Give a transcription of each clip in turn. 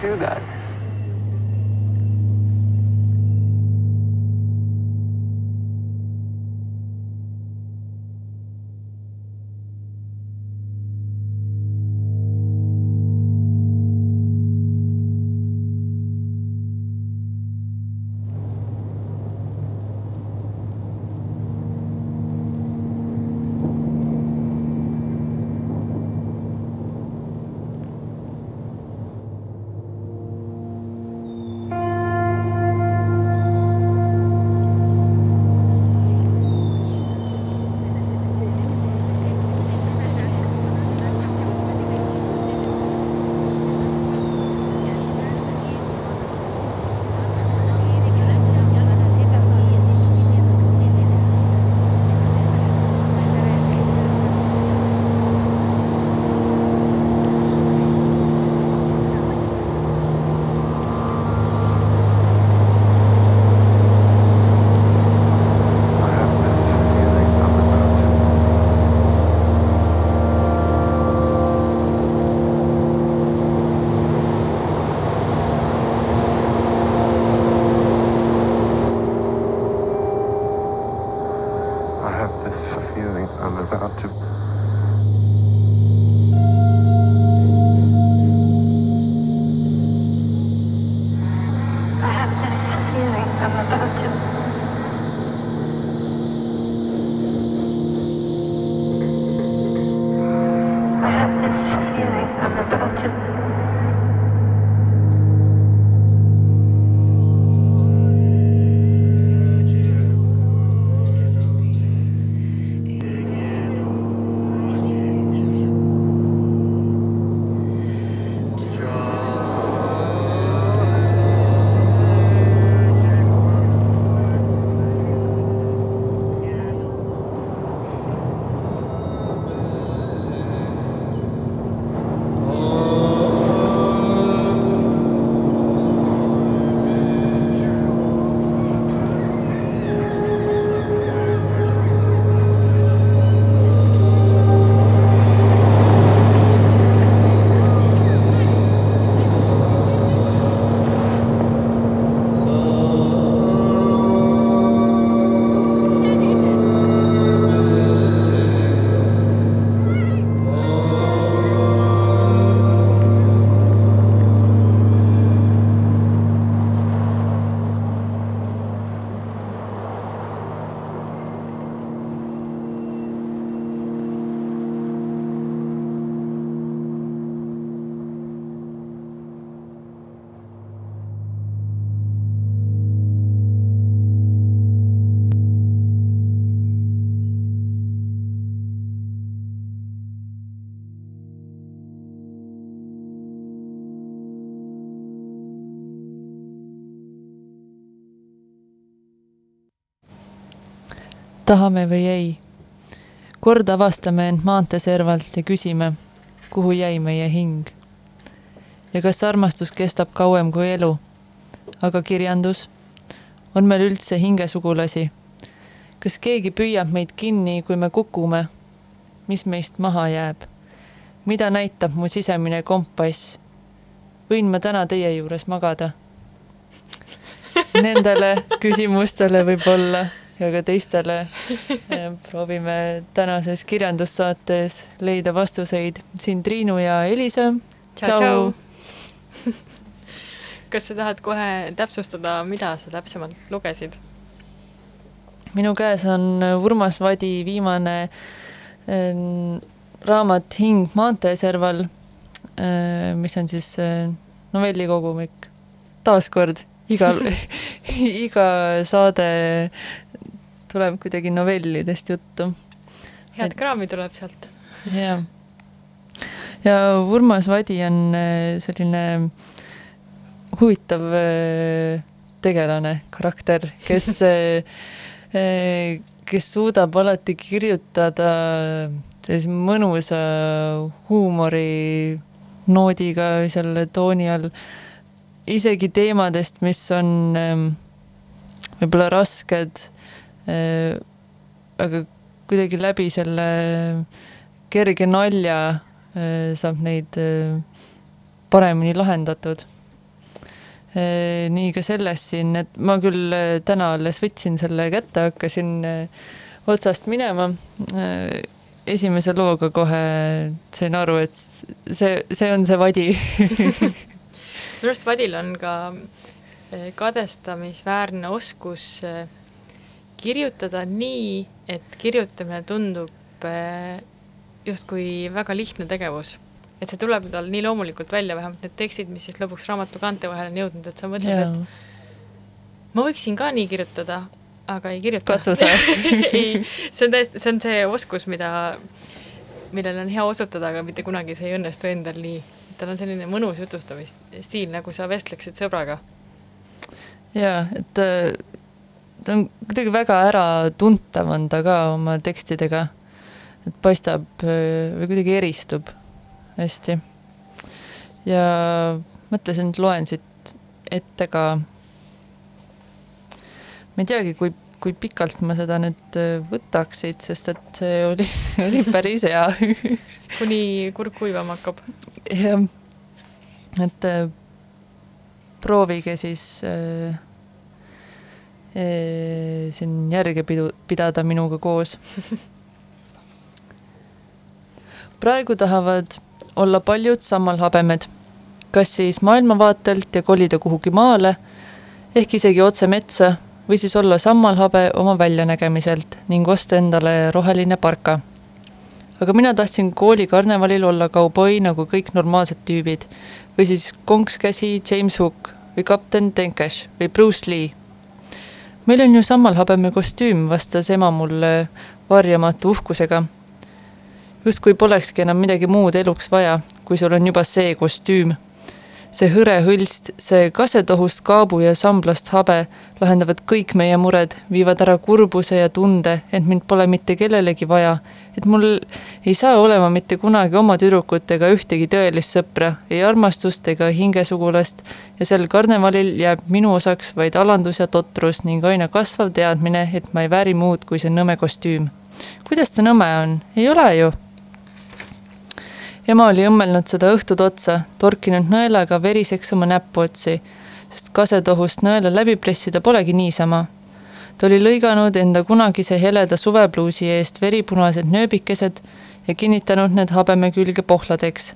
do that. Tahame või ei. kord avastame end maanteeservalt ja küsime, kuhu jäi meie hing. ja kas armastus kestab kauem kui elu. aga kirjandus, on meil üldse hingesugulasi? kas keegi püüab meid kinni, kui me kukume? mis meist maha jääb? mida näitab mu sisemine kompass? võin ma täna teie juures magada? Nendele küsimustele võib-olla ja ka teistele proovime tänases kirjandussaates leida vastuseid. siin Triinu ja Elisa. tšau-tšau. kas sa tahad kohe täpsustada, mida sa täpsemalt lugesid? minu käes on Urmas Vadi viimane äh, raamat Hing maanteeserval äh,, mis on siis äh, novellikogumik. taaskord igal iga saade tuleb kuidagi novellidest juttu. head kraami tuleb sealt. jah. ja Urmas Vadi on äh, selline huvitav äh, tegelane, karakter, kes äh, kes suudab alati kirjutada sellise mõnusa huumorinoodiga selle tooni all, isegi teemadest, mis on ähm, võib-olla rasked, aga kuidagi läbi selle kerge nalja saab neid paremini lahendatud Äh, nii ka selles siin, et ma küll äh, täna alles võtsin selle kätte, hakkasin äh, otsast minema. esimese looga kohe sain aru, et see, see on see vadi minu arust vadil on ka kadestamisväärne oskus kirjutada nii, et kirjutamine tundub justkui väga lihtne tegevus et see tuleb tal nii loomulikult välja, vähemalt need tekstid, mis siis lõpuks raamatu kaante vahele on jõudnud, et sa mõtled, et ma võiksin ka nii kirjutada, aga ei kirjuta. katsu sa ei, see on täiesti, see on see oskus, mida, millele on hea osutada, aga mitte kunagi see ei õnnestu endal nii. tal on selline mõnus jutustamisstiil, nagu sa vestleksid sõbraga. jaa, et äh, ta on kuidagi väga äratuntav on ta ka oma tekstidega. et paistab äh, või kuidagi eristub hästi. ja mõtlesin, et loen siit ette ka. ma ei teagi, kui, kui pikalt ma seda nüüd äh, võtaks siit, sest et see oli, oli päris hea kuni kurk kuivama hakkab. jah, et äh, proovige siis äh, siin järge pidu, pidada minuga koos praegu tahavad olla paljud sammalhabemed, kas siis maailmavaatelt ja kolida kuhugi maale, ehk isegi otse metsa, või siis olla sammalhabe oma väljanägemiselt ning osta endale roheline parka. aga mina tahtsin koolikarnevalil olla kauboi nagu kõik normaalsed tüübid või siis konkskäsi James Hook või kapten Tenkesh või Bruce Lee. Meil on ju sammalhabeme kostüüm, vastas ema mulle varjamatu uhkusega justkui polekski enam midagi muud eluks vaja, kui sul on juba see kostüüm. See hõre hõlst, see kasetohust kaabu ja samblast habe lahendavad kõik meie mured, viivad ära kurbuse ja tunde, et mind pole mitte kellelegi vaja, et mul ei saa olema mitte kunagi oma tüdrukut ega ühtegi tõelist sõpra, ei armastust ega hingesugulast ja sel karnevalil jääb minu osaks vaid alandus ja totrus ning aina kasvav teadmine, et ma ei vääri muud kui see nõme kostüüm. kuidas ta nõme on, ei ole ju ema oli õmmelnud seda õhtut otsa, torkinud nõelaga veriseks oma näpuotsi, sest kasetohust nõela läbi pressida polegi niisama. ta oli lõiganud enda kunagise heleda suvepluusi eest veripunased nööbikesed ja kinnitanud need habeme külge pohladeks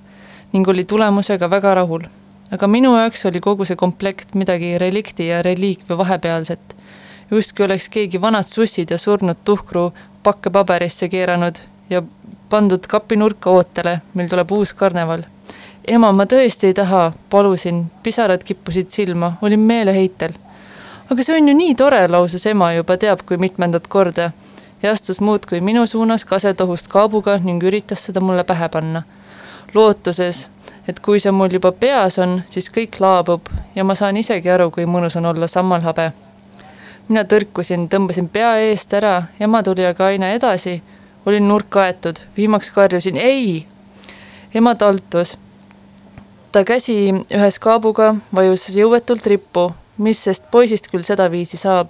ning oli tulemusega väga rahul. aga minu jaoks oli kogu see komplekt midagi relikti ja reliikvia vahepealset. justkui oleks keegi vanad sussid ja surnud tuhkru pakke paberisse keeranud ja pandud kapinurka ootele, mil tuleb uus karneval. ema, ma tõesti ei taha, palusin, pisarad kippusid silma, olin meeleheitel. aga see on ju nii tore, lausus ema juba teab kui mitmendat korda ja astus muudkui minu suunas kasetohust kaabuga ning üritas seda mulle pähe panna. lootuses, et kui see mul juba peas on, siis kõik laabub ja ma saan isegi aru, kui mõnus on olla sammalhabe. mina tõrkusin, tõmbasin pea eest ära, ema tuli aga aina edasi olin nurka aetud, viimaks karjusin ei. ema taltus. ta käsi ühes kaabuga vajus jõuetult rippu, mis sest poisist küll sedaviisi saab.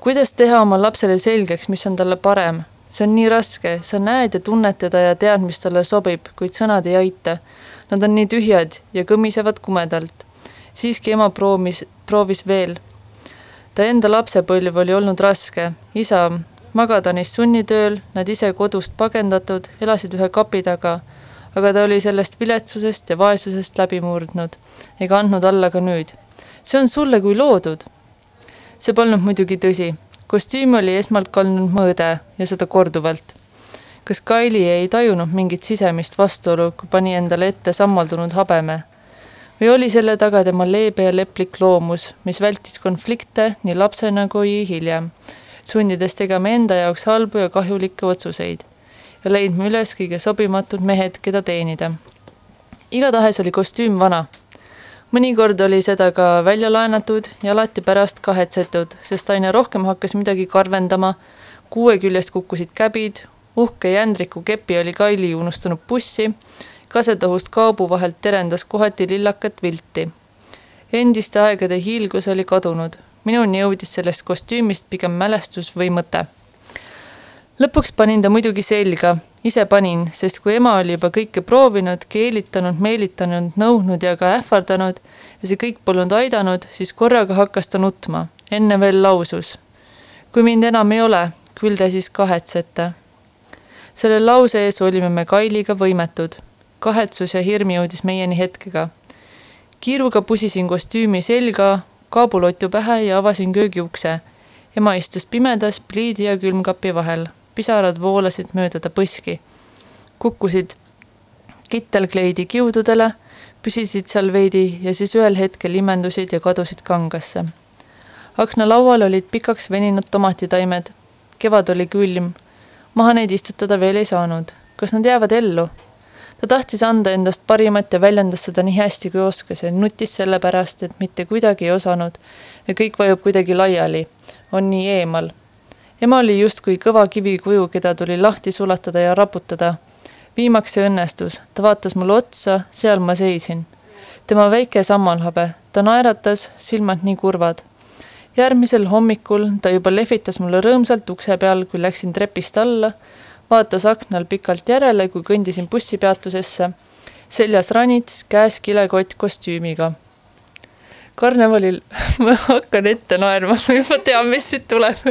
kuidas teha oma lapsele selgeks, mis on talle parem, see on nii raske, sa näed ja tunned teda ja tead, mis talle sobib, kuid sõnad ei aita. Nad on nii tühjad ja kõmisevad kumedalt. siiski ema proovis, proovis veel. ta enda lapsepõlv oli olnud raske, isa Magadanis sunnitööl, nad ise kodust pagendatud, elasid ühe kapi taga, aga ta oli sellest viletsusest ja vaesusest läbi murdnud ega andnud alla ka nüüd. see on sulle kui loodud. see polnud muidugi tõsi kostüüm oli esmalt kandnud mõõde ja seda korduvalt. kas Kaili ei tajunud mingit sisemist vastuolu, kui pani endale ette sammaldunud habeme? või oli selle taga tema leebe ja leplik loomus, mis vältis konflikte nii lapsena kui hiljem, sundides tegema enda jaoks halbu ja kahjulikke otsuseid ja leidma üles kõige sobimatud mehed, keda teenida. igatahes oli kostüüm vana mõnikord oli seda ka välja laenatud ja alati pärast kahetsetud, sest aina rohkem hakkas midagi karvendama, kuue küljest kukkusid käbid, uhke jändriku kepi oli Kaili unustanud bussi, kasetohust kaubu vahelt terendas kohati lillakat vilti. endiste aegade hiilgus oli kadunud, minuni jõudis sellest kostüümist pigem mälestus või mõte lõpuks panin ta muidugi selga, ise panin, sest kui ema oli juba kõike proovinud, keelitanud, meelitanud, nõudnud ja ka ähvardanud ja see kõik polnud aidanud, siis korraga hakkas ta nutma. enne veel lausus. kui mind enam ei ole, küll te siis kahetsete. selle lause ees olime me Kailiga võimetud. kahetsus ja hirm jõudis meieni hetkega. kiiruga pusisin kostüümi selga, kaabulotju pähe ja avasin köögiukse. ema istus pimedas pliidi ja külmkapi vahel pisarad voolasid mööda ta põski. kukkusid kittelkleidi kiududele, püsisid seal veidi ja siis ühel hetkel imendusid ja kadusid kangasse. aknalaual olid pikaks veninud tomatitaimed. kevad oli külm. maha neid istutada veel ei saanud. kas nad jäävad ellu? Ta tahtis anda endast parimat ja väljendas seda nii hästi kui oskas ja nutis sellepärast, et mitte kuidagi ei osanud ja kõik vajub kuidagi laiali, on nii eemal ema oli justkui kõva kivikuju, keda tuli lahti sulatada ja raputada. viimaks see õnnestus, ta vaatas mulle otsa, seal ma seisin. tema väike sammalhabe, ta naeratas, silmad nii kurvad. järgmisel hommikul ta juba lehvitas mulle rõõmsalt ukse peal, kui läksin trepist alla, vaatas aknal pikalt järele, kui kõndisin bussipeatusesse, seljas ranits, käes kilekott kostüümiga karnevalil ma hakkan ette naerma, ma juba tean, mis siit tuleb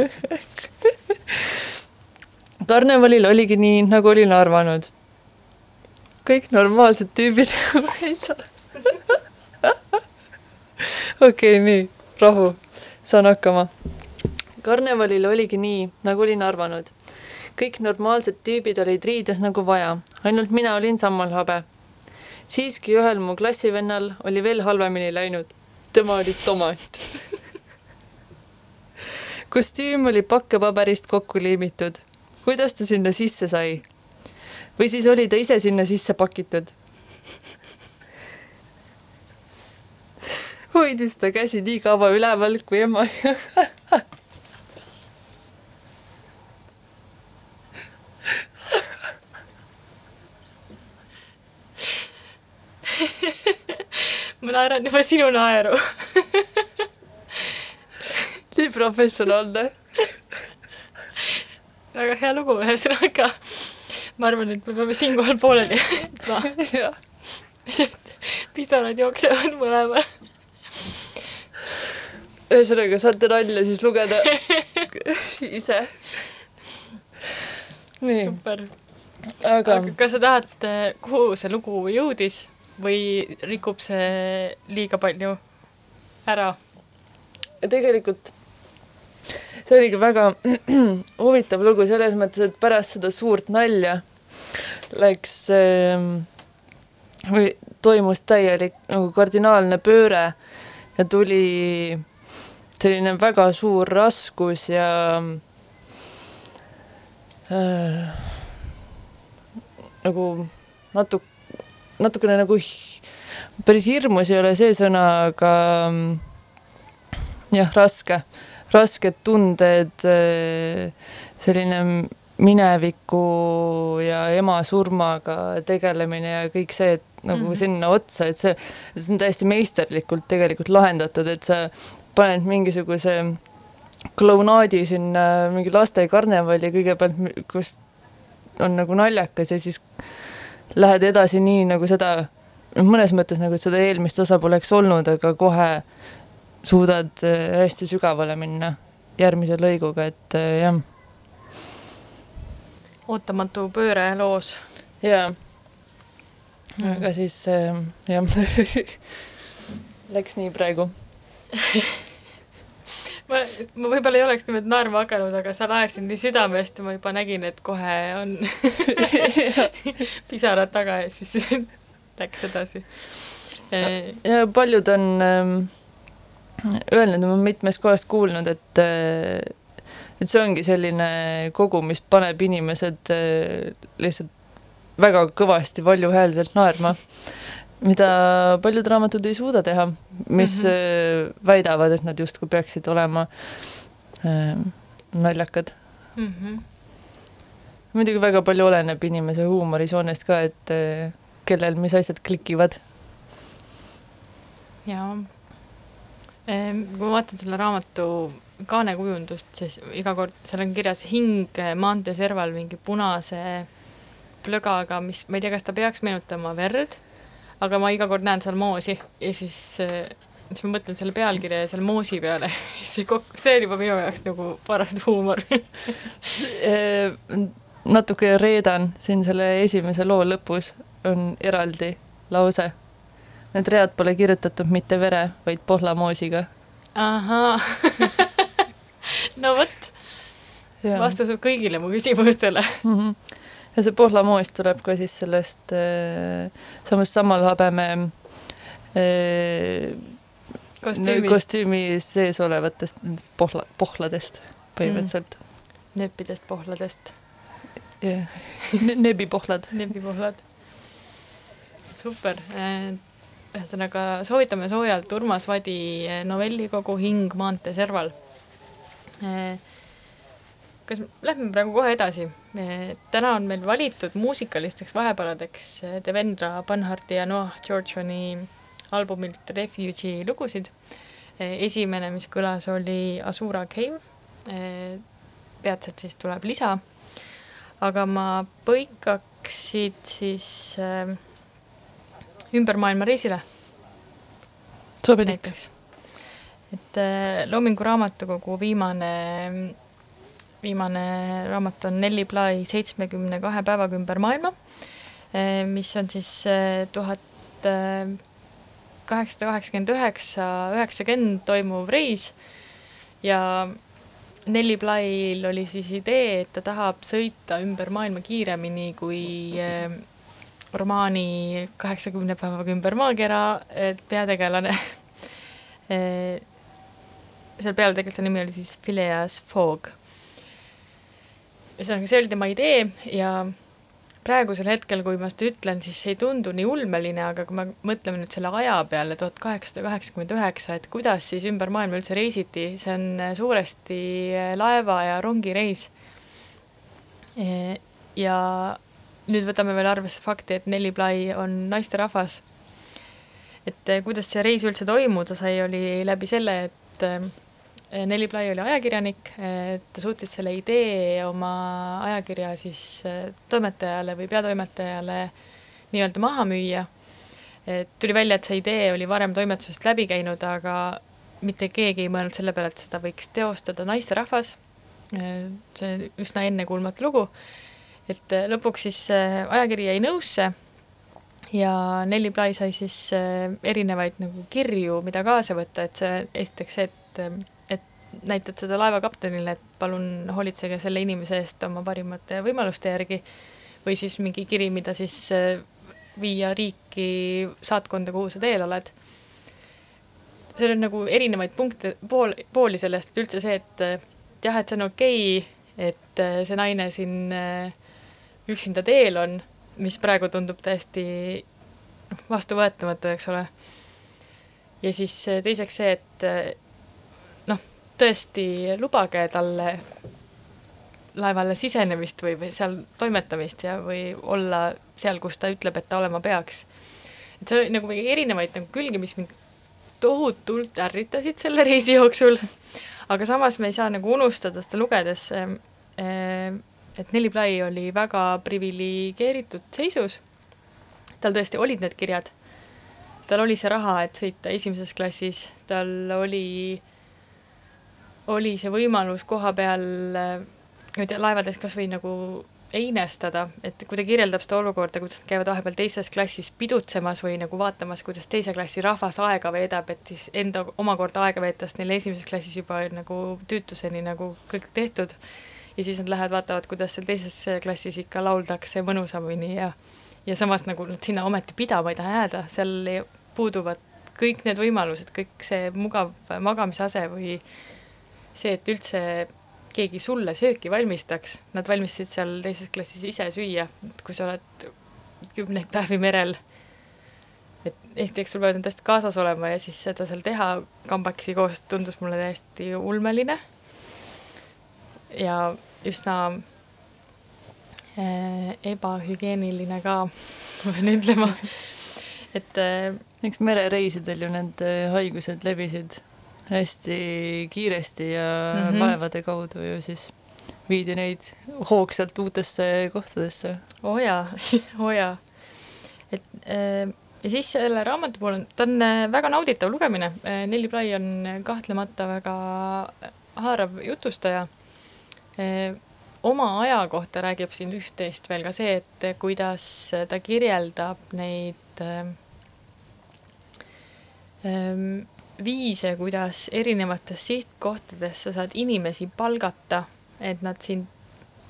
karnevalil oligi nii, nagu olin arvanud. kõik normaalsed tüübid ei saa. okei okay,, nii, rahu, saan hakkama. karnevalil oligi nii, nagu olin arvanud. Kõik normaalsed tüübid olid riides nagu vaja, ainult mina olin sammalhabe. siiski ühel mu klassivennal oli veel halvemini läinud tema oli tomat kostüüm oli pakkepaberist kokku liimitud. kuidas ta sinna sisse sai? või siis oli ta ise sinna sisse pakitud? hoidis ta käsi nii kaua üleval, kui ema ma naeran juba sinu naeru nii professionaalne väga hea lugu, ühesõnaga ma arvan, et me peame siinkohal pooleli jätma. pisarad jooksevad mõlemal. ühesõnaga, saate nalja siis lugeda ise. super. aga aga kas sa tahad, kuhu see lugu jõudis või rikub see liiga palju ära? tegelikult see oligi väga huvitav lugu selles mõttes, et pärast seda suurt nalja läks äh, või toimus täielik nagu kardinaalne pööre ja tuli selline väga suur raskus ja äh, nagu natuke natukene nagu päris hirmus ei ole see sõna, aga jah, raske, rasked tunded, selline mineviku ja ema surmaga tegelemine ja kõik see, et nagu mm -hmm. sinna otsa, et see, see on täiesti meisterlikult tegelikult lahendatud, et sa paned mingisuguse klounaadi siin äh, mingi laste karnevali kõigepealt, kus on nagu naljakas ja siis lähed edasi nii nagu seda, mõnes mõttes nagu, et seda eelmist osa poleks olnud, aga kohe suudad äh, hästi sügavale minna järgmise lõiguga, et äh, jah ootamatu pööre loos. jaa. aga siis äh, jah, läks nii praegu. ma, ma võib-olla ei oleks niimoodi naerma hakanud, aga sa naersid nii südamest ja ma juba nägin, et kohe on pisarad taga ja siis läks edasi. ja paljud on ähm, öelnud, ma olen mitmest kohast kuulnud, et äh, et see ongi selline kogu, mis paneb inimesed äh, lihtsalt väga kõvasti valjuhäälselt naerma, mida paljud raamatud ei suuda teha, mis mm. -hmm. väidavad, et nad justkui peaksid olema äh, naljakad. mm. -hmm. muidugi väga palju oleneb inimese huumorisoonest ka, et äh, kellel mis asjad klikivad. jaa. kui ma vaatan selle raamatu kaanekujundust, siis iga kord seal on kirjas hing maanteeserval mingi punase plögaga, mis, ma ei tea, kas ta peaks meenutama verd, aga ma iga kord näen seal moosi ja siis, siis ma mõtlen selle pealkirja ja selle moosi peale, see kokku, see on juba minu jaoks nagu paras huumor. Eh, natuke reedan siin selle esimese loo lõpus on eraldi lause. Need read pole kirjutatud mitte vere, vaid pohlamoosiga. ahaa. no vot, vastus kõigile mu küsimustele. Mhm. Ja see pohlamoos tuleb ka siis sellest äh, samast samal habeme äh, kostüümist, kostüümi sees olevatest pohla, pohladest põhimõtteliselt nööpidest, pohladest, mm.. nebipohlad. nebipohlad. super, ühesõnaga soovitame soojalt Urmas Vadi novellikogu Hing maantee serval. Kas lähme praegu kohe edasi? täna on meil valitud muusikalisteks vahepaladeks eh, Devendra Banharti ja Noah Georgiani albumilt Refugee lugusid. esimene, mis kõlas, oli Asura Cave. peatselt siis tuleb lisa. aga ma põikaksid siis äh, ümber maailma reisile sobilik. näiteks. et äh, Loomingu Raamatukogu viimane, viimane raamat on Nelli Bly seitsmekümne kahe päevaga ümber maailma, mis on siis äh, tuhat kaheksasada kaheksakümmend üheksa, üheksakümmend toimuv reis ja Nelli Blyl oli siis idee, et ta tahab sõita ümber maailma kiiremini kui romaani kaheksakümne päevaga ümber maakera peategelane. seal peategelase nimi oli siis Phileas Fogg. ühesõnaga, see oli tema idee ja praegusel hetkel, kui ma seda ütlen, siis see ei tundu nii ulmeline, aga kui me mõtleme nüüd selle aja peale, tuhat kaheksasada kaheksakümmend üheksa, et kuidas siis ümber maailma üldse reisiti, see on suuresti laeva ja rongireis. ja nüüd võtame veel arvesse fakti, et Nelli Bly on naisterahvas. et eh, kuidas see reis üldse toimuda sai, oli läbi selle, et eh, Nelli Bly oli ajakirjanik, ta suutis selle idee oma ajakirja siis eh, toimetajale või peatoimetajale nii-öelda maha müüa. tuli välja, et see idee oli varem toimetusest läbi käinud, aga mitte keegi ei mõelnud selle peale, et seda võiks teostada naisterahvas. see on üsna ennekuulmatu lugu et lõpuks siis ajakiri jäi nõusse ja Nelli Bly sai siis erinevaid nagu kirju, mida kaasa võtta, et see esiteks see, et näitad seda laevakaptenile, et palun hoolitsege selle inimese eest oma parimate võimaluste järgi või siis mingi kiri, mida siis äh, viia riiki saatkonda, kuhu sa teel oled. seal on nagu erinevaid punkte, pool, pooli sellest, et üldse see, et jah, et see on okei okay,, et äh, see naine siin äh, üksinda teel on, mis praegu tundub täiesti noh, vastuvõetamatu, eks ole. ja siis teiseks see, et tõesti lubage talle laevale sisenemist või, või seal toimetamist ja, või olla seal, kus ta ütleb, et ta olema peaks. et seal oli nagu mingi erinevaid nagu külgi, mis mind tohutult ärritasid selle reisi jooksul, aga samas me ei saa nagu unustada seda lugedes, et Nelli Bly oli väga priviligeeritud seisus, tal tõesti olid need kirjad, tal oli see raha, et sõita esimeses klassis, tal oli, oli see võimalus koha peal, ma ei tea, laevades kas või nagu einestada, et kui ta kirjeldab seda olukorda, kuidas nad käivad vahepeal teises klassis pidutsemas või nagu vaatamas, kuidas teise klassi rahvas aega veedab, et siis enda omakorda aega veetes neil esimeses klassis juba nagu tüütuseni nagu kõik tehtud. ja siis nad lähevad, vaatavad, kuidas seal teises klassis ikka lauldakse mõnusamini ja ja samas nagu nad sinna ometi pidama ei taha jääda, seal puuduvad kõik need võimalused, kõik see mugav magamisase või see, et üldse keegi sulle sööki valmistaks, nad valmistasid seal teises klassis ise süüa, et kui sa oled kümneid päevi merel, et esiteks sul peavad need hästi kaasas olema ja siis seda seal teha kambakesi koos tundus mulle täiesti ulmeline ja üsna äh, ebahügieeniline ka, ma pean ütlema, et äh, eks merereisidel ju need äh, haigused levisid hästi kiiresti ja mm -hmm. laevade kaudu ju siis viidi neid hoogsalt uutesse kohtadesse. oo oh jaa oo oh jaa. et äh, ja siis selle raamatu puhul on, ta on äh, väga nauditav lugemine, äh, Nelli Bly on kahtlemata väga haarav jutustaja. oma aja kohta räägib siin üht-teist veel ka see, et kuidas ta kirjeldab neid ähm, viise, kuidas erinevates sihtkohtades sa saad inimesi palgata, et nad sind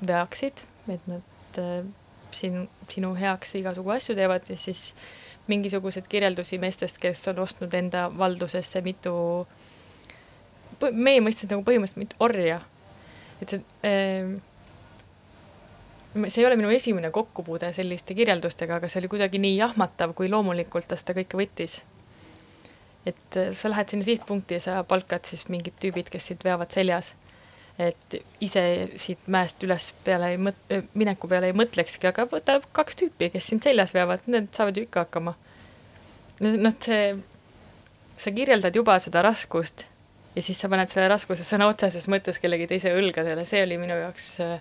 veaksid, et nad äh, siin, sinu heaks igasugu asju teevad ja siis mingisuguseid kirjeldusi meestest, kes on ostnud enda valdusesse mitu, meie mõistes nagu põhimõtteliselt mitu orja. et see äh, see ei ole minu esimene kokkupuude selliste kirjeldustega, aga see oli kuidagi nii jahmatav, kui loomulikult ta seda kõike võttis et äh, sa lähed sinna sihtpunkti ja sa palkad siis mingid tüübid, kes sind veavad seljas. et ise siit mäest üles peale ei mõt-, äh, mineku peale ei mõtlekski, aga võta kaks tüüpi, kes sind seljas veavad, need saavad ju ikka hakkama. noh, see, sa kirjeldad juba seda raskust ja siis sa paned selle raskuse sõna otseses mõttes kellegi teise õlgadele, see oli minu jaoks äh,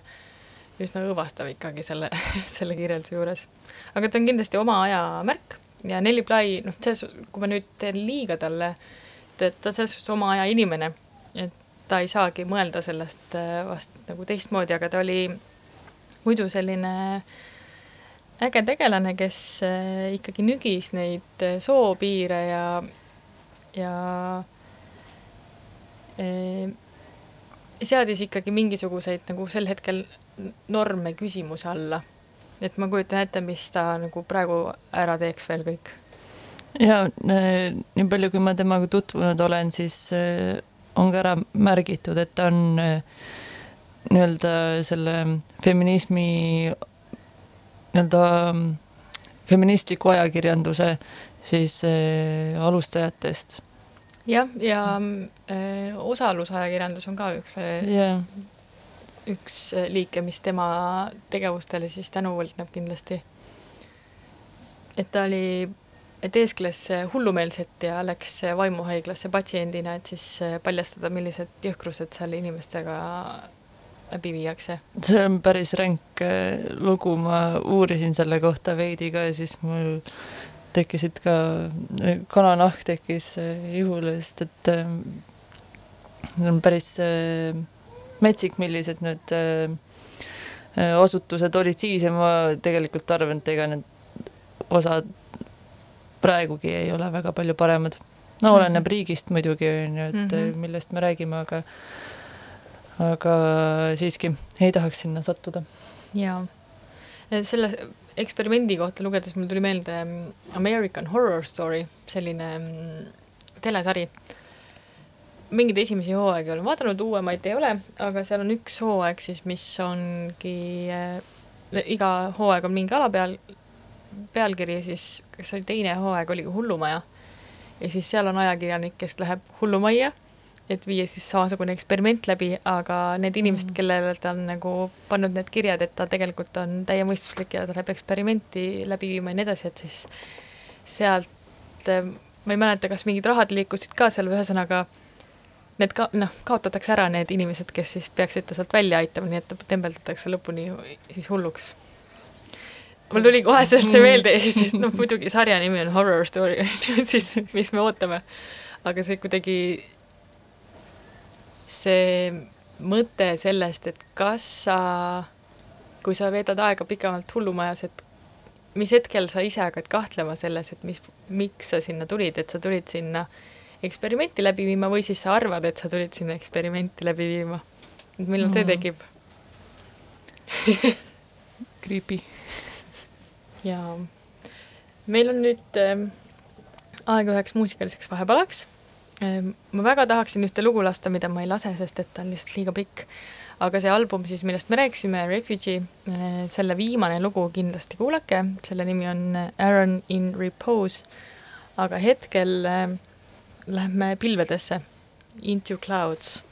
üsna õõvastav ikkagi selle, selle kirjelduse juures. aga ta on kindlasti oma aja märk ja Nelli Bly, noh, selles, kui ma nüüd teen liiga talle, et ta selles suhtes oma aja inimene, et ta ei saagi mõelda sellest äh, vast nagu teistmoodi, aga ta oli muidu selline äge tegelane, kes äh, ikkagi nügis neid äh, soopiire ja, ja seadis ikkagi mingisuguseid nagu sel hetkel norme küsimuse alla et ma kujutan ette, mis ta nagu praegu ära teeks veel kõik. ja nii palju, kui ma temaga tutvunud olen, siis äh, on ka ära märgitud, et ta on äh, nii-öelda selle feminismi nii-öelda mm, feministliku ajakirjanduse siis äh, alustajatest. jah, ja, ja äh, osalusajakirjandus on ka üks yeah üks äh, liike, mis tema tegevustele siis tänu võlgneb kindlasti. et ta oli, et eeskles hullumeelset ja läks vaimuhaiglasse patsiendina, et siis äh, paljastada, millised jõhkrused seal inimestega läbi viiakse. see on päris ränk äh, lugu, ma uurisin selle kohta veidi ka ja siis mul tekkisid ka, kananahk tekkis ihule, sest et see on päris metsik, millised need äh, äh, osutused olid siis ja ma tegelikult arvan, et ega need osad praegugi ei ole väga palju paremad. no oleneb mm -hmm. riigist muidugi, on ju, et mm -hmm. millest me räägime, aga aga siiski ei tahaks sinna sattuda. jaa. selle eksperimendi kohta lugedes mul tuli meelde mm, American Horror Story, selline mm, telesari mingeid esimesi hooaegi olen vaadanud, uuemaid ei ole, aga seal on üks hooaeg siis, mis ongi äh,, iga hooaeg on mingi ala peal, pealkiri siis, kas oli teine hooaeg, oligi Hullumaja. ja siis seal on ajakirjanik, kes läheb hullumajja, et viia siis samasugune eksperiment läbi, aga need inimesed mm, -hmm. kellele ta on nagu pannud need kirjad, et ta tegelikult on täiemõistuslik ja ta läheb eksperimenti läbi viima ja nii edasi, et siis sealt äh, ma ei mäleta, kas mingid rahad liikusid ka seal, ühesõnaga need ka noh, kaotatakse ära need inimesed, kes siis peaksid ta sealt välja aitama, nii et ta tembeldatakse lõpuni siis hulluks. mul tuli kohe sealt see meelde ja siis noh, muidugi sarja nimi on Horror Story, siis mis me ootame. aga see kuidagi, see mõte sellest, et kas sa, kui sa veedad aega pikemalt hullumajas, et mis hetkel sa ise hakkad kahtlema selles, et mis, miks sa sinna tulid, et sa tulid sinna eksperimenti läbi viima või siis sa arvad, et sa tulid sinna eksperimenti läbi viima. et millal see Mm. tekib? Creepy. ja meil on nüüd ähm, aeg üheks muusikaliseks vahepalaks ähm,. ma väga tahaksin ühte lugu lasta, mida ma ei lase, sest et ta on lihtsalt liiga pikk. aga see album siis, millest me rääkisime, Refugee äh,, selle viimane lugu kindlasti kuulake, selle nimi on äh, Aaron in Repose. aga hetkel äh, lähme pilvedesse, Into Clouds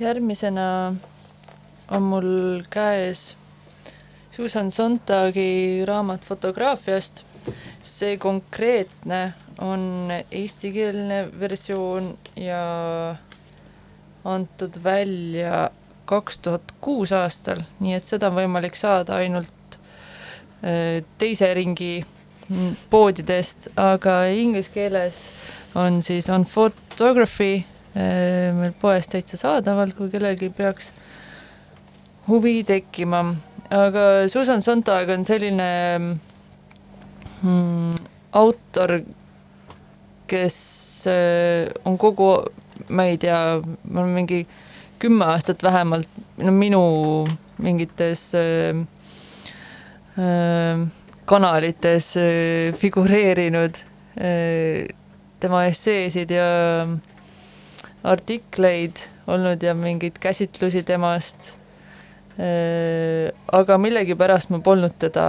järgmisena on mul käes Susan Sontagi raamat fotograafiast. see konkreetne on eestikeelne versioon ja antud välja kaks tuhat kuus aastal, nii et seda on võimalik saada ainult äh, teise ringi poodidest, aga inglise keeles on siis on photography meil poes täitsa saadaval, kui kellelgi peaks huvi tekkima. aga Susan Sontag on selline mm, autor, kes äh, on kogu, ma ei tea, ma olen mingi kümme aastat vähemalt, no minu mingites äh, äh, kanalites äh, figureerinud äh, tema esseesid ja artikleid olnud ja mingeid käsitlusi temast äh,. aga millegipärast ma polnud teda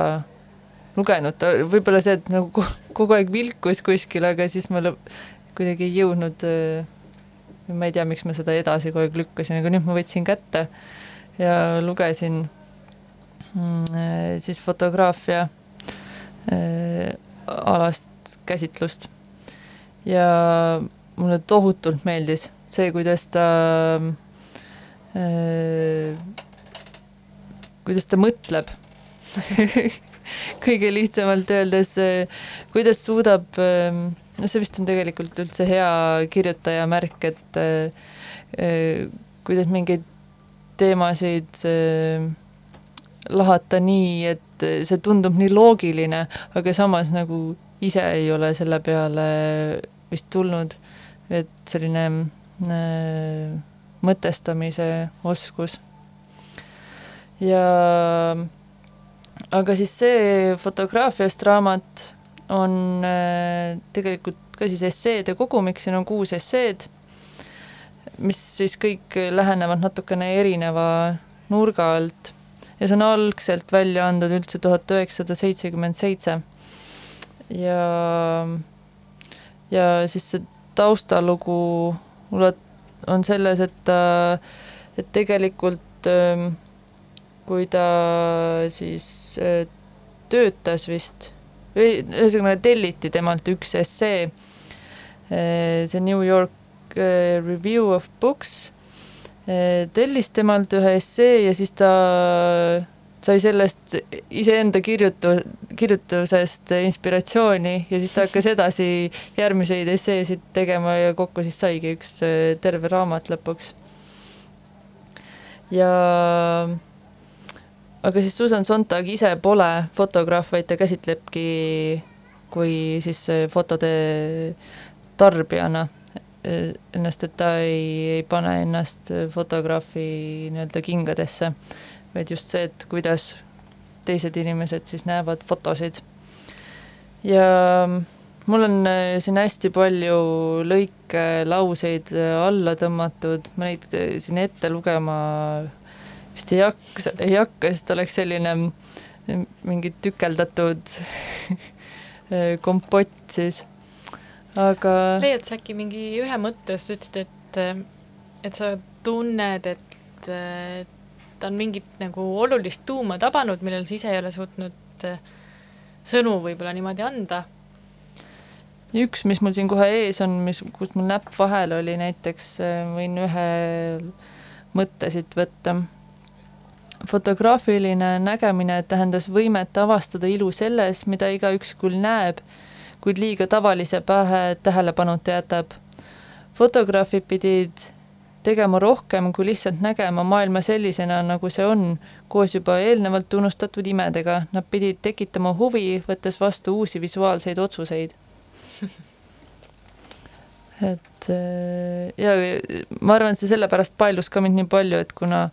lugenud, võib-olla see, et nagu ko- kogu aeg vilkus kuskil, aga siis ma kuidagi ei jõudnud äh, ma ei tea, miks ma seda edasi kogu aeg lükkasin, aga nüüd ma võtsin kätte ja lugesin mm, äh, siis fotograafia alast käsitlust. ja mulle tohutult meeldis see, kuidas ta äh,, kuidas ta mõtleb. Kõige lihtsamalt öeldes, kuidas suudab äh, no see vist on tegelikult üldse hea kirjutaja märk, et äh, kuidas mingeid teemasid äh, lahata nii, et see tundub nii loogiline, aga samas nagu ise ei ole selle peale vist tulnud, et selline äh, mõtestamise oskus. ja aga siis see fotograafiast raamat on äh, tegelikult ka siis esseede kogumik, siin on kuus esseed, mis siis kõik lähenevad natukene erineva nurga alt ja see on algselt välja antud üldse tuhat üheksasada seitsekümmend seitse. ja, ja siis see taustalugu ulat-, on selles, et ta, et tegelikult ähm, kui ta siis äh, töötas vist või ühesõnaga telliti temalt üks essee, see New York äh, Review of Books, äh, tellis temalt ühe essee ja siis ta sai sellest iseenda kirjutu-, kirjutusest inspiratsiooni ja siis ta hakkas edasi järgmiseid esseesid tegema ja kokku siis saigi üks äh, terve raamat lõpuks. ja aga siis Susan Sontag ise pole fotograaf, vaid ta käsitlebki kui siis fotode tarbijana eh, ennast, et ta ei, ei pane ennast fotograafi nii-öelda kingadesse, vaid just see, et kuidas teised inimesed siis näevad fotosid. ja mul on eh, siin hästi palju lõike, lauseid alla tõmmatud, ma neid eh, siin ette lugema vist ei hakka, ei hakka, sest oleks selline mingi tükeldatud kompott siis, aga. leiad sa äkki mingi ühe mõtte, sa ütlesid, et, et sa tunned, et ta on mingit nagu olulist tuuma tabanud, millele sa ise ei ole suutnud sõnu võib-olla niimoodi anda üks, mis mul siin kohe ees on, mis, kus mul näpp vahel oli näiteks, võin ühe mõtte siit võtta fotograafiline nägemine tähendas võimet avastada ilu selles, mida igaüks küll näeb, kuid liiga tavalise pähe tähelepanuta jätab. fotograafid pidid tegema rohkem kui lihtsalt nägema maailma sellisena, nagu see on, koos juba eelnevalt unustatud imedega, nad pidid tekitama huvi, võttes vastu uusi visuaalseid otsuseid et ja ma arvan, et see sellepärast paelus ka mind nii palju, et kuna äh,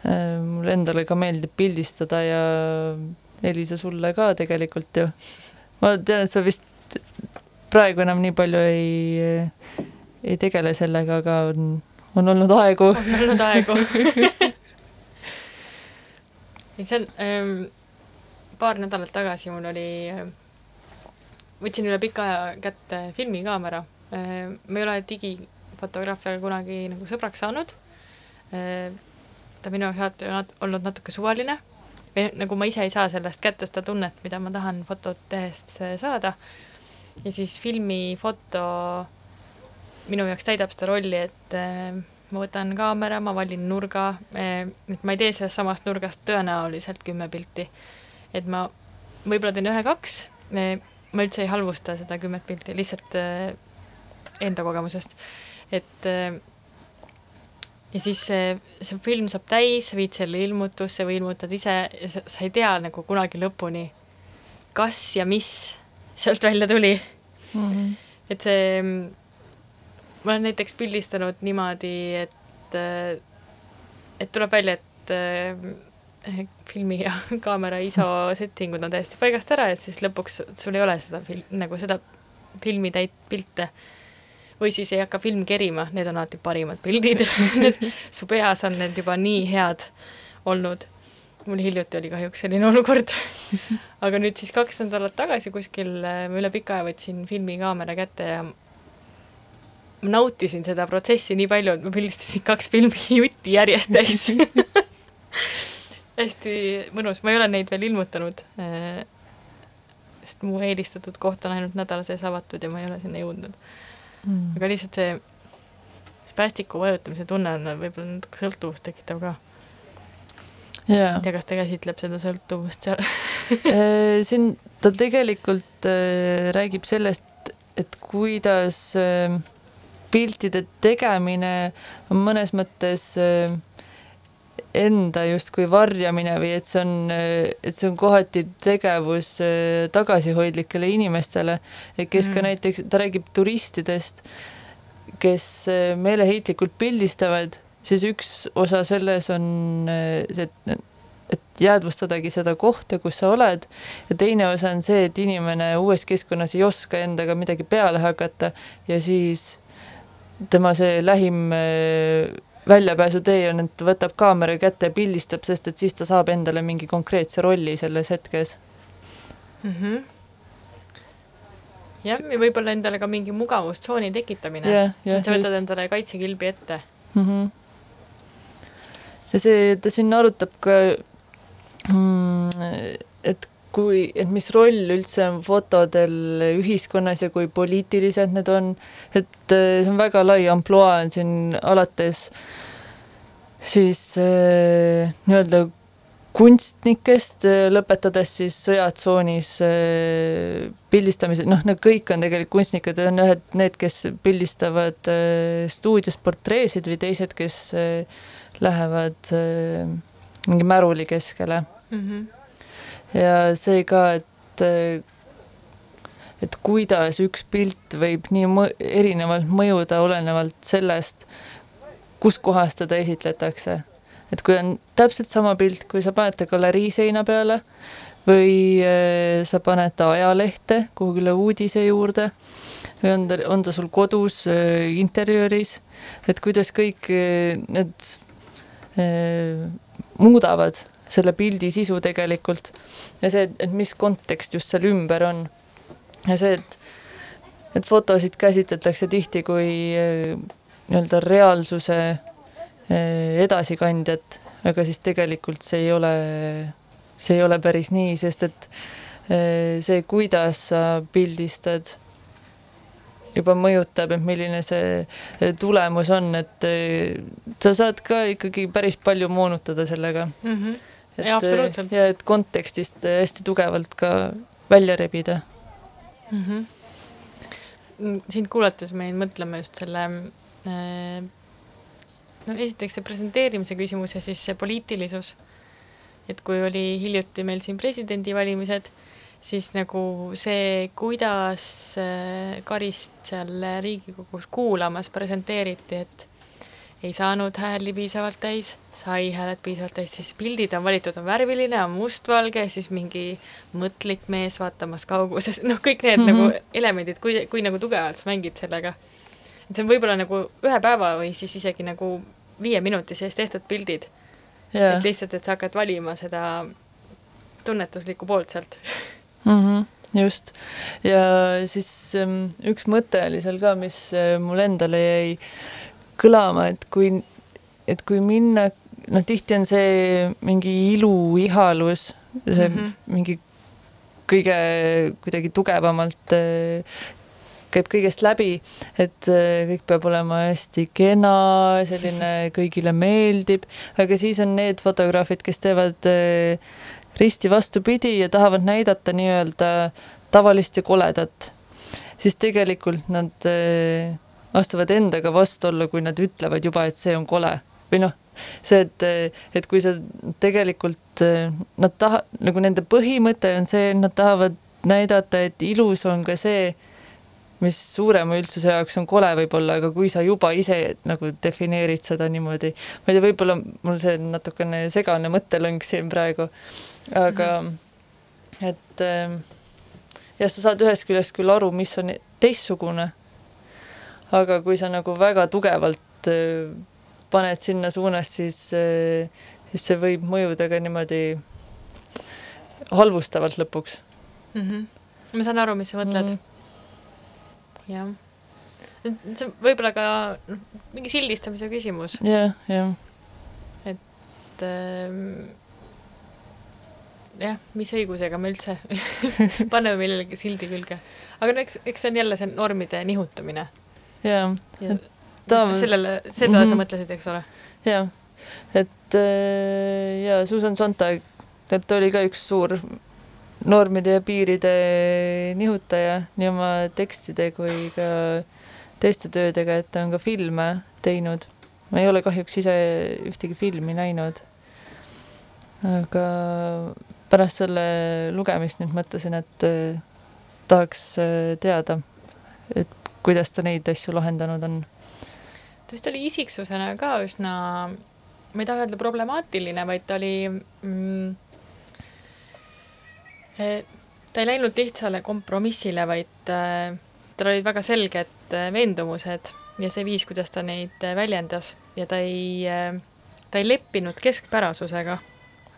Äh, mulle endale ka meeldib pildistada ja Elisa, sulle ka tegelikult ju. ma tean, et sa vist praegu enam nii palju ei, ei tegele sellega, aga on, on olnud aegu. on olnud aegu ei, see on ähm,, paar nädalat tagasi mul oli äh,, võtsin üle pika aja kätte filmikaamera äh,. ma ei ole digifotograafiaga kunagi nagu sõbraks saanud ta minu jaoks alati on olnud natuke suvaline või nagu ma ise ei saa sellest kätte seda tunnet, mida ma tahan fotot tehes saada. ja siis filmifoto minu jaoks täidab seda rolli, et äh, ma võtan kaamera, ma valin nurga, et ma ei tee sellest samast nurgast tõenäoliselt kümme pilti. et ma võib-olla teen ühe-kaks, ma üldse ei halvusta seda kümmet pilti, lihtsalt äh, enda kogemusest, et äh, ja siis see, see film saab täis, sa viid selle ilmutusse või ilmutad ise ja sa, sa ei tea nagu kunagi lõpuni, kas ja mis sealt välja tuli mm. -hmm. et see, ma olen näiteks pildistanud niimoodi, et, et tuleb välja, et äh, filmi ja kaamera ISO settingud on täiesti paigast ära ja siis lõpuks sul ei ole seda fil-, nagu seda filmitäit pilte. Või siis ei hakka film kerima, need on alati parimad pildid. Need, su peas on need juba nii head olnud. mul hiljuti oli kahjuks selline olukord. Aga nüüd siis kaks nädalat tagasi kuskil ma üle pika aja võtsin filmikaamera kätte ja nautisin seda protsessi nii palju, et ma pildistasin kaks filmi jutti järjest täis hästi mõnus, ma ei ole neid veel ilmutanud äh, sest mu eelistatud koht on ainult nädala sees avatud ja ma ei ole sinna jõudnud. Mm.. aga lihtsalt see, see päästiku vajutamise tunne on võib-olla natuke sõltuvust tekitav ka. Yeah.. ei tea, kas ta käsitleb seda sõltuvust seal. Äh, siin ta tegelikult äh, räägib sellest, et kuidas äh, piltide tegemine on mõnes mõttes äh, enda justkui varjamine või et see on, et see on kohati tegevus äh, tagasihoidlikele inimestele, kes mm. ka näiteks, ta räägib turistidest, kes äh, meeleheitlikult pildistavad, siis üks osa selles on see, et et jäädvustadagi seda kohta, kus sa oled ja teine osa on see, et inimene uues keskkonnas ei oska endaga midagi peale hakata ja siis tema see lähim äh, väljapääsutee on, et võtab kaamera kätte ja pildistab, sest et siis ta saab endale mingi konkreetse rolli selles hetkes mm. -hmm. jah, ja võib-olla endale ka mingi mugavustsooni tekitamine yeah,. Yeah, et sa võtad just. endale kaitsekilbi ette mm. -hmm. ja see, ta siin arutab ka mm,, et kui, et mis roll üldse on fotodel ühiskonnas ja kui poliitilised need on, et äh, see on väga lai ampluaa on siin alates siis äh, nii-öelda kunstnikest, äh, lõpetades siis sõjatsoonis äh, pildistamised, noh, need kõik on tegelikult kunstnikud, on ühed need, kes pildistavad stuudios portreesid või teised, kes äh, lähevad äh, mingi märuli keskele. Mm. -hmm ja see ka, et et kuidas üks pilt võib nii mõ erinevalt mõjuda, olenevalt sellest, kus kohas teda esitletakse. et kui on täpselt sama pilt, kui sa paned ta galerii seina peale või äh, sa paned ta ajalehte kuhugile uudise juurde või on ta, on ta sul kodus äh, interjööris, et kuidas kõik äh, need äh, muudavad selle pildi sisu tegelikult ja see, et mis kontekst just seal ümber on. ja see, et, et fotosid käsitletakse tihti kui eh, nii-öelda reaalsuse eh, edasikandjat, aga siis tegelikult see ei ole, see ei ole päris nii, sest et eh, see, kuidas sa pildistad, juba mõjutab, et milline see tulemus on, et sa saad ka ikkagi päris palju moonutada sellega mm. -hmm et, ja, et kontekstist hästi tugevalt ka välja rebida mhm. mm. -hmm. sind kuulates me jäin mõtlema just selle äh, no esiteks see presenteerimise küsimus ja siis see poliitilisus. et kui oli hiljuti meil siin presidendivalimised, siis nagu see, kuidas äh, Karist seal Riigikogus kuulamas presenteeriti, et ei saanud hääli piisavalt täis, sai hääled piisavalt täis, siis pildid on valitud, on värviline, on mustvalge, siis mingi mõtlik mees vaatamas kauguses, noh, kõik need mm -hmm. nagu elemendid, kui, kui nagu tugevalt sa mängid sellega. et see on võib-olla nagu ühe päeva või siis isegi nagu viie minuti sees tehtud pildid yeah.. et lihtsalt, et sa hakkad valima seda tunnetuslikku poolt sealt mm. -hmm just, ja siis um, üks mõte oli seal ka, mis uh, mul endale jäi kõlama, et kui et kui minna, noh, tihti on see mingi iluihalus, see mm. -hmm. mingi kõige kuidagi tugevamalt äh, käib kõigest läbi, et äh, kõik peab olema hästi kena, selline kõigile meeldib, aga siis on need fotograafid, kes teevad äh, risti vastupidi ja tahavad näidata nii-öelda tavalist ja koledat, siis tegelikult nad äh, astuvad endaga vastuollu, kui nad ütlevad juba, et see on kole. või noh, see, et, et kui sa tegelikult, nad taha-, nagu nende põhimõte on see, nad tahavad näidata, et ilus on ka see, mis suurema üldsuse jaoks on kole võib-olla, aga kui sa juba ise nagu defineerid seda niimoodi, ma ei tea, võib-olla mul see natukene segane mõttelõng siin praegu, aga et jah, sa saad ühest küljest küll aru, mis on teistsugune, aga kui sa nagu väga tugevalt äh, paned sinna suunas, siis äh,, siis see võib mõjuda ka niimoodi halvustavalt lõpuks mm. -hmm. ma saan aru, mis sa mõtled mm. mm. -hmm. jah. see on võib-olla ka noh, mingi sildistamise küsimus, jah, jah, et ähm, jah, mis õigusega me üldse paneme millelegi sildi külge. aga no eks, eks see on jälle see normide nihutamine jah, ja ta- sellele, seda mm -hmm. sa Mhm. mõtlesid, eks ole? jah, et äh, ja Susan Sontag, et oli ka üks suur normide ja piiride nihutaja nii oma tekstide kui ka teiste töödega, et ta on ka filme teinud. ma ei ole kahjuks ise ühtegi filmi näinud. aga pärast selle lugemist nüüd mõtlesin, et äh, tahaks äh, teada, et kuidas ta neid asju lahendanud on. ta vist oli isiksusena ka üsna, ma ei taha öelda problemaatiline, vaid ta oli mm,, ta ei läinud lihtsale kompromissile, vaid äh, tal olid väga selged äh, veendumused ja see viis, kuidas ta neid äh, väljendas ja ta ei äh,, ta ei leppinud keskpärasusega.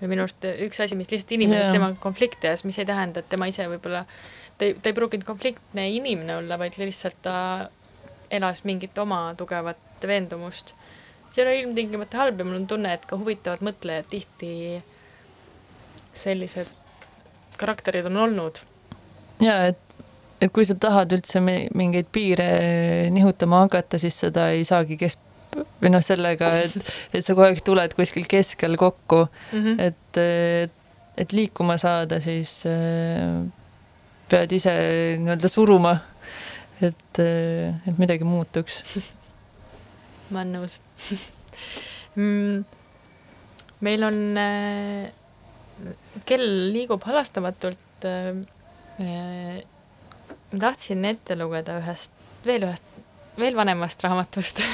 minu arust üks asi, mis lihtsalt inimesed yeah. temaga konflikti ajas, mis ei tähenda, et tema ise võib-olla, ta ei, ta ei pruukinud konfliktne inimene olla, vaid lihtsalt ta elas mingit oma tugevat veendumust. see ei ole ilmtingimata halb ja mul on tunne, et ka huvitavad mõtlejad tihti sellised karakterid on olnud. ja et, et kui sa tahad üldse mi- mingeid piire nihutama hakata, siis seda ei saagi kes- või noh, sellega, et, et sa kogu aeg tuled kuskil keskel kokku, Mm -hmm. et, et liikuma saada, siis äh, pead ise nii-öelda suruma, et, et midagi muutuks. ma olen nõus mm,. meil on äh,, kell liigub halastamatult ma tahtsin ette lugeda ühest, veel ühest, veel vanemast raamatust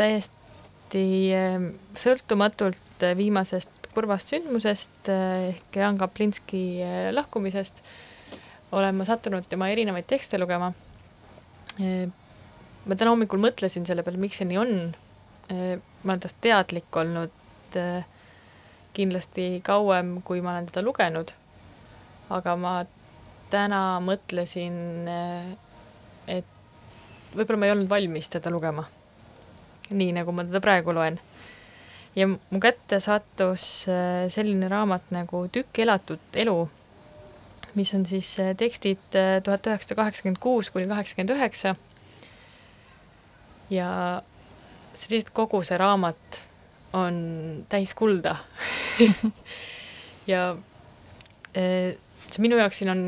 täiesti sõltumatult viimasest kurvast sündmusest äh, ehk Jan Kaplinski äh, lahkumisest olen ma sattunud tema erinevaid tekste lugema ma täna hommikul mõtlesin selle peale, miks see nii on. ma olen tast teadlik olnud eh, kindlasti kauem, kui ma olen teda lugenud. aga ma täna mõtlesin, et võib-olla ma ei olnud valmis teda lugema. nii nagu ma teda praegu loen. Ja mu kätte sattus eh, selline raamat nagu Tükk elatud elu mis on siis eh, tekstid eh, tuhat üheksasada kaheksakümmend kuus kuni kaheksakümmend üheksa. ja see lihtsalt kogu see raamat on täis kulda. ja see minu jaoks siin on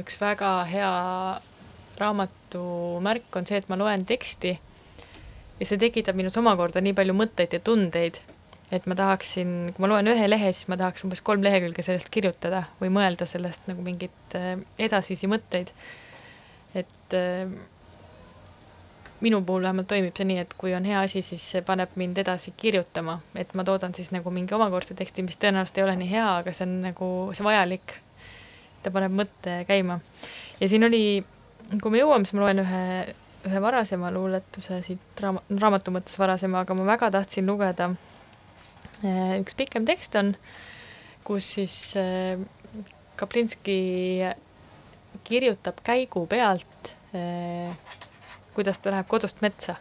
üks väga hea raamatu märk on see, et ma loen teksti ja see tekitab minus omakorda nii palju mõtteid ja tundeid et ma tahaksin, kui ma loen ühe lehe, siis ma tahaks umbes kolm lehekülge sellest kirjutada või mõelda sellest nagu mingeid äh, edasisi mõtteid. et äh, minu puhul vähemalt toimib see nii, et kui on hea asi, siis see paneb mind edasi kirjutama, et ma toodan siis nagu mingi omakorda teksti, mis tõenäoliselt ei ole nii hea, aga see on nagu, see vajalik. ta paneb mõtte käima. ja siin oli, kui me jõuame, siis ma loen ühe, ühe varasema luuletuse siit raama-, raamatu mõttes varasema, aga ma väga tahtsin lugeda üks pikem tekst on, kus siis eh, Kaplinski kirjutab käigu pealt eh, kuidas ta läheb kodust metsa.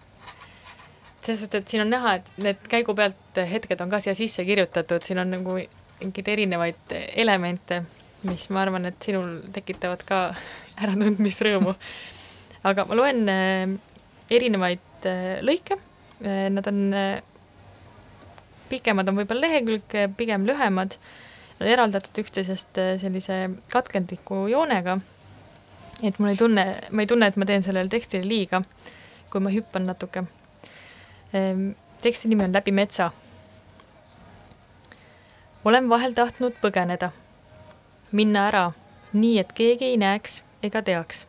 selles suhtes, et siin on näha, et need käigu pealt hetked on ka siia sisse kirjutatud, siin on nagu mingeid erinevaid elemente, mis ma arvan, et sinul tekitavad ka äratundmisrõõmu. aga ma loen äh, erinevaid äh, lõike, nad on pikemad on võib-olla lehekülg, pigem lühemad, eraldatud üksteisest sellise katkendliku joonega et mul ei tunne, ma ei tunne, et ma teen sellele tekstile liiga, kui ma hüppan natuke. Ehm, teksti nimi on Läbi metsa. olen vahel tahtnud põgeneda, minna ära, nii et keegi ei näeks ega teaks.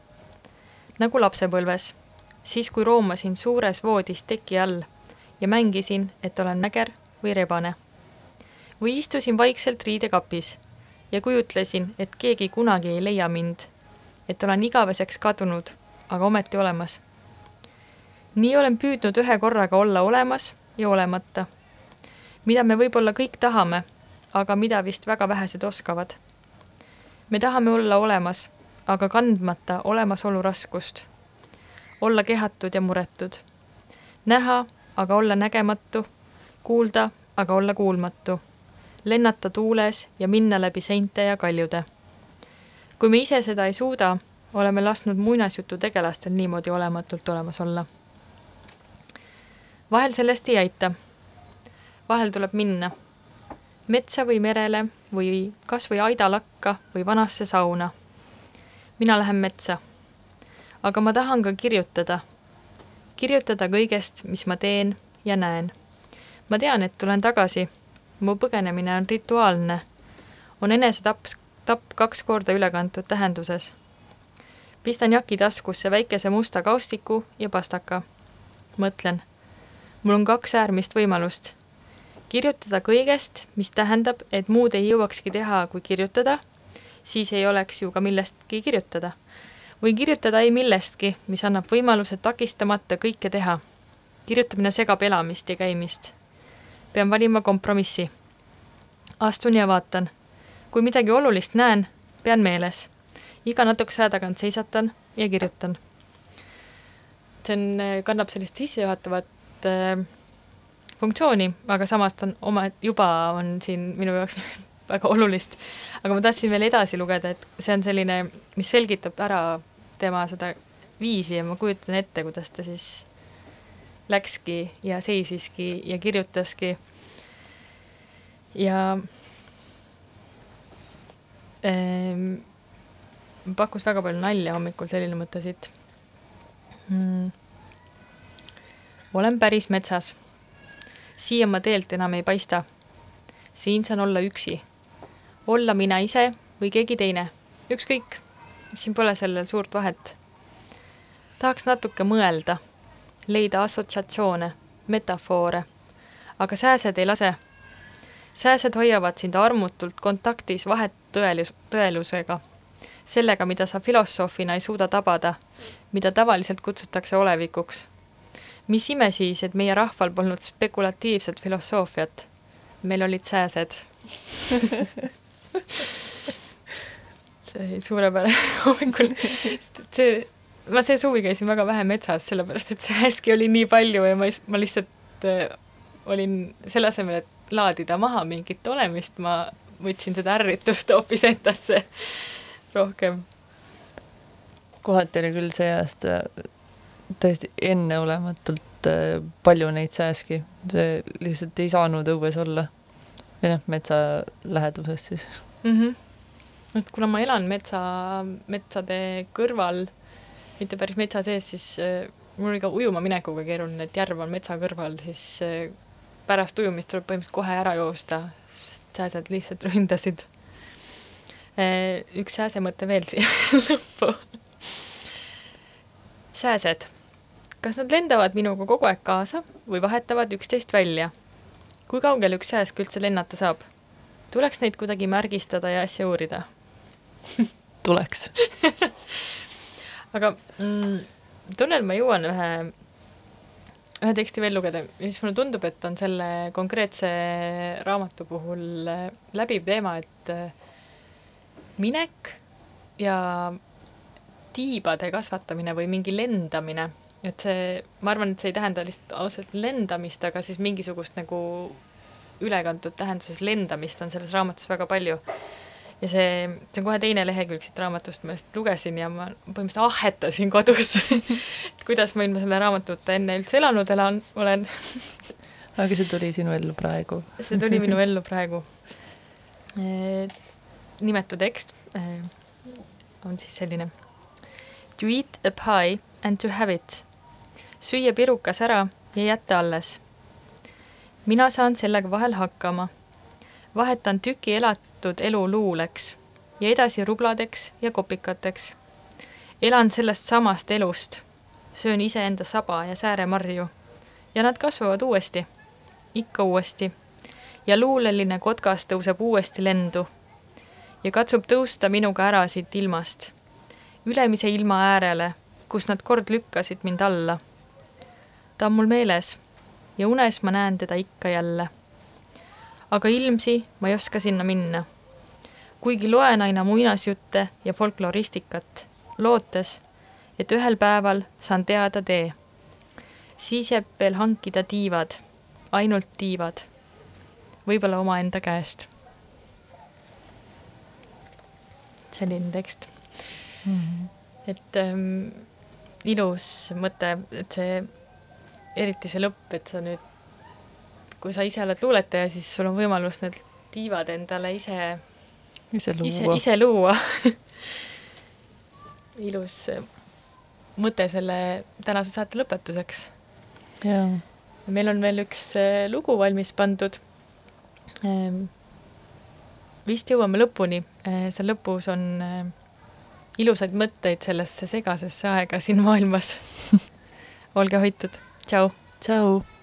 nagu lapsepõlves, siis kui roomasin suures voodis teki all ja mängisin, et olen mäger või rebane. või istusin vaikselt riidekapis ja kujutlesin, et keegi kunagi ei leia mind et olen igaveseks kadunud, aga ometi olemas. nii olen püüdnud ühe korraga olla olemas ja olemata. mida me võib-olla kõik tahame, aga mida vist väga vähesed oskavad. me tahame olla olemas, aga kandmata olemasolu raskust. olla kehatud ja muretud. näha, aga olla nägematu. Kuulda, aga olla kuulmatu. lennata tuules ja minna läbi seinte ja kaljude kui me ise seda ei suuda, oleme lasknud muinasjutu tegelastel niimoodi olematult olemas olla. vahel sellest ei aita. vahel tuleb minna metsa või merele või kas või aidalakka või vanasse sauna. mina lähen metsa. aga ma tahan ka kirjutada. kirjutada kõigest, mis ma teen ja näen. Ma tean, et tulen tagasi. mu põgenemine on rituaalne. on enesetapp tapp kaks korda ülekantud tähenduses. pistan jaki taskusse väikese musta kaustiku ja pastaka. mõtlen, mul on kaks äärmist võimalust. kirjutada kõigest, mis tähendab, et muud ei jõuakski teha, kui kirjutada, siis ei oleks ju ka millestki kirjutada. või kirjutada ei millestki, mis annab võimaluse takistamata kõike teha. kirjutamine segab elamist ja käimist. Pean valima kompromissi. astun ja vaatan kui midagi olulist näen, pean meeles. iga natukese aja tagant seisatan ja kirjutan. see on, kannab sellist sissejuhatavat äh, funktsiooni, aga samas ta on oma, juba on siin minu jaoks väga olulist. aga ma tahtsin veel edasi lugeda, et see on selline, mis selgitab ära tema seda viisi ja ma kujutan ette, kuidas ta siis läkski ja seisiski ja kirjutaski. ja ehm, pakkus väga palju nalja hommikul selline mõte siit mm.. olen päris metsas. siia ma teelt enam ei paista. siin saan olla üksi. olla mina ise või keegi teine, ükskõik, siin pole sellel suurt vahet. tahaks natuke mõelda, leida assotsiatsioone, metafoore, aga sääsed ei lase. Sääsed hoiavad sind armutult kontaktis vahet tõelus, tõelusega, sellega, mida sa filosoofina ei suuda tabada, mida tavaliselt kutsutakse olevikuks. mis ime siis, et meie rahval polnud spekulatiivset filosoofiat. meil olid sääsed. See oli suurepärane hommikul, see, ma see suvi käisin väga vähe metsas, sellepärast et sääski oli nii palju ja ma, ma lihtsalt äh, olin selle asemel, et laadida maha mingit olemist, ma võtsin seda ärritust hoopis endasse rohkem. kohati oli küll see aasta täiesti enneolematult äh, palju neid sääski, see lihtsalt ei saanud õues olla. või noh, metsa läheduses siis mm. -hmm. et kuna ma elan metsa, metsade kõrval, mitte päris metsa sees, siis äh, mul oli ka ujuma minekuga keeruline, et järv on metsa kõrval, siis äh, pärast ujumist tuleb põhimõtteliselt kohe ära joosta, sääsed lihtsalt ründasid. Eh, üks sääse mõte veel siia lõppu. sääsed, kas nad lendavad minuga kogu aeg kaasa või vahetavad üksteist välja? kui kaugel üks sääsk üldse lennata saab? tuleks neid kuidagi märgistada ja asja uurida tuleks aga mm, tunnen, ma jõuan ühe ühe teksti veel lugeda, mis mulle tundub, et on selle konkreetse raamatu puhul äh, läbiv teema, et äh, minek ja tiibade kasvatamine või mingi lendamine, et see, ma arvan, et see ei tähenda lihtsalt ausalt lendamist, aga siis mingisugust nagu ülekantud tähenduses lendamist on selles raamatus väga palju ja see, see on kohe teine lehekülg siit raamatust, ma just lugesin ja ma põhimõtteliselt ahhetasin kodus et kuidas ma ilma selle raamatuta enne üldse elanud elan, olen. aga see tuli sinu ellu praegu. see tuli minu ellu praegu. nimetu tekst eh, on siis selline. To eat a pie and to have it. süüa pirukas ära ja jätta alles. mina saan sellega vahel hakkama. vahetan tüki elatud elu luuleks ja edasi rubladeks ja kopikateks. elan sellest samast elust, söön iseenda saba ja sääremarju ja nad kasvavad uuesti, ikka uuesti ja luuleline kotkas tõuseb uuesti lendu ja katsub tõusta minuga ära siit ilmast, ülemise ilma äärele, kus nad kord lükkasid mind alla. ta on mul meeles ja unes ma näen teda ikka jälle. aga ilmsi ma ei oska sinna minna. Kuigi loen aina muinasjutte ja folkloristikat, lootes, et ühel päeval saan teada tee. siis jääb veel hankida tiivad, ainult tiivad võib-olla omaenda käest. selline tekst, et ähm, ilus mõte, et see, eriti see lõpp, et sa nüüd, kui sa ise oled luuletaja, siis sul on võimalus need tiivad endale ise, ise ise, luua. ise luua. ilus äh, mõte selle tänase saate lõpetuseks meil on veel üks äh, lugu valmis pandud. vist jõuame lõpuni, seal lõpus on äh, ilusaid mõtteid sellesse segasesse aega siin maailmas. olge hoitud, tšau. tšau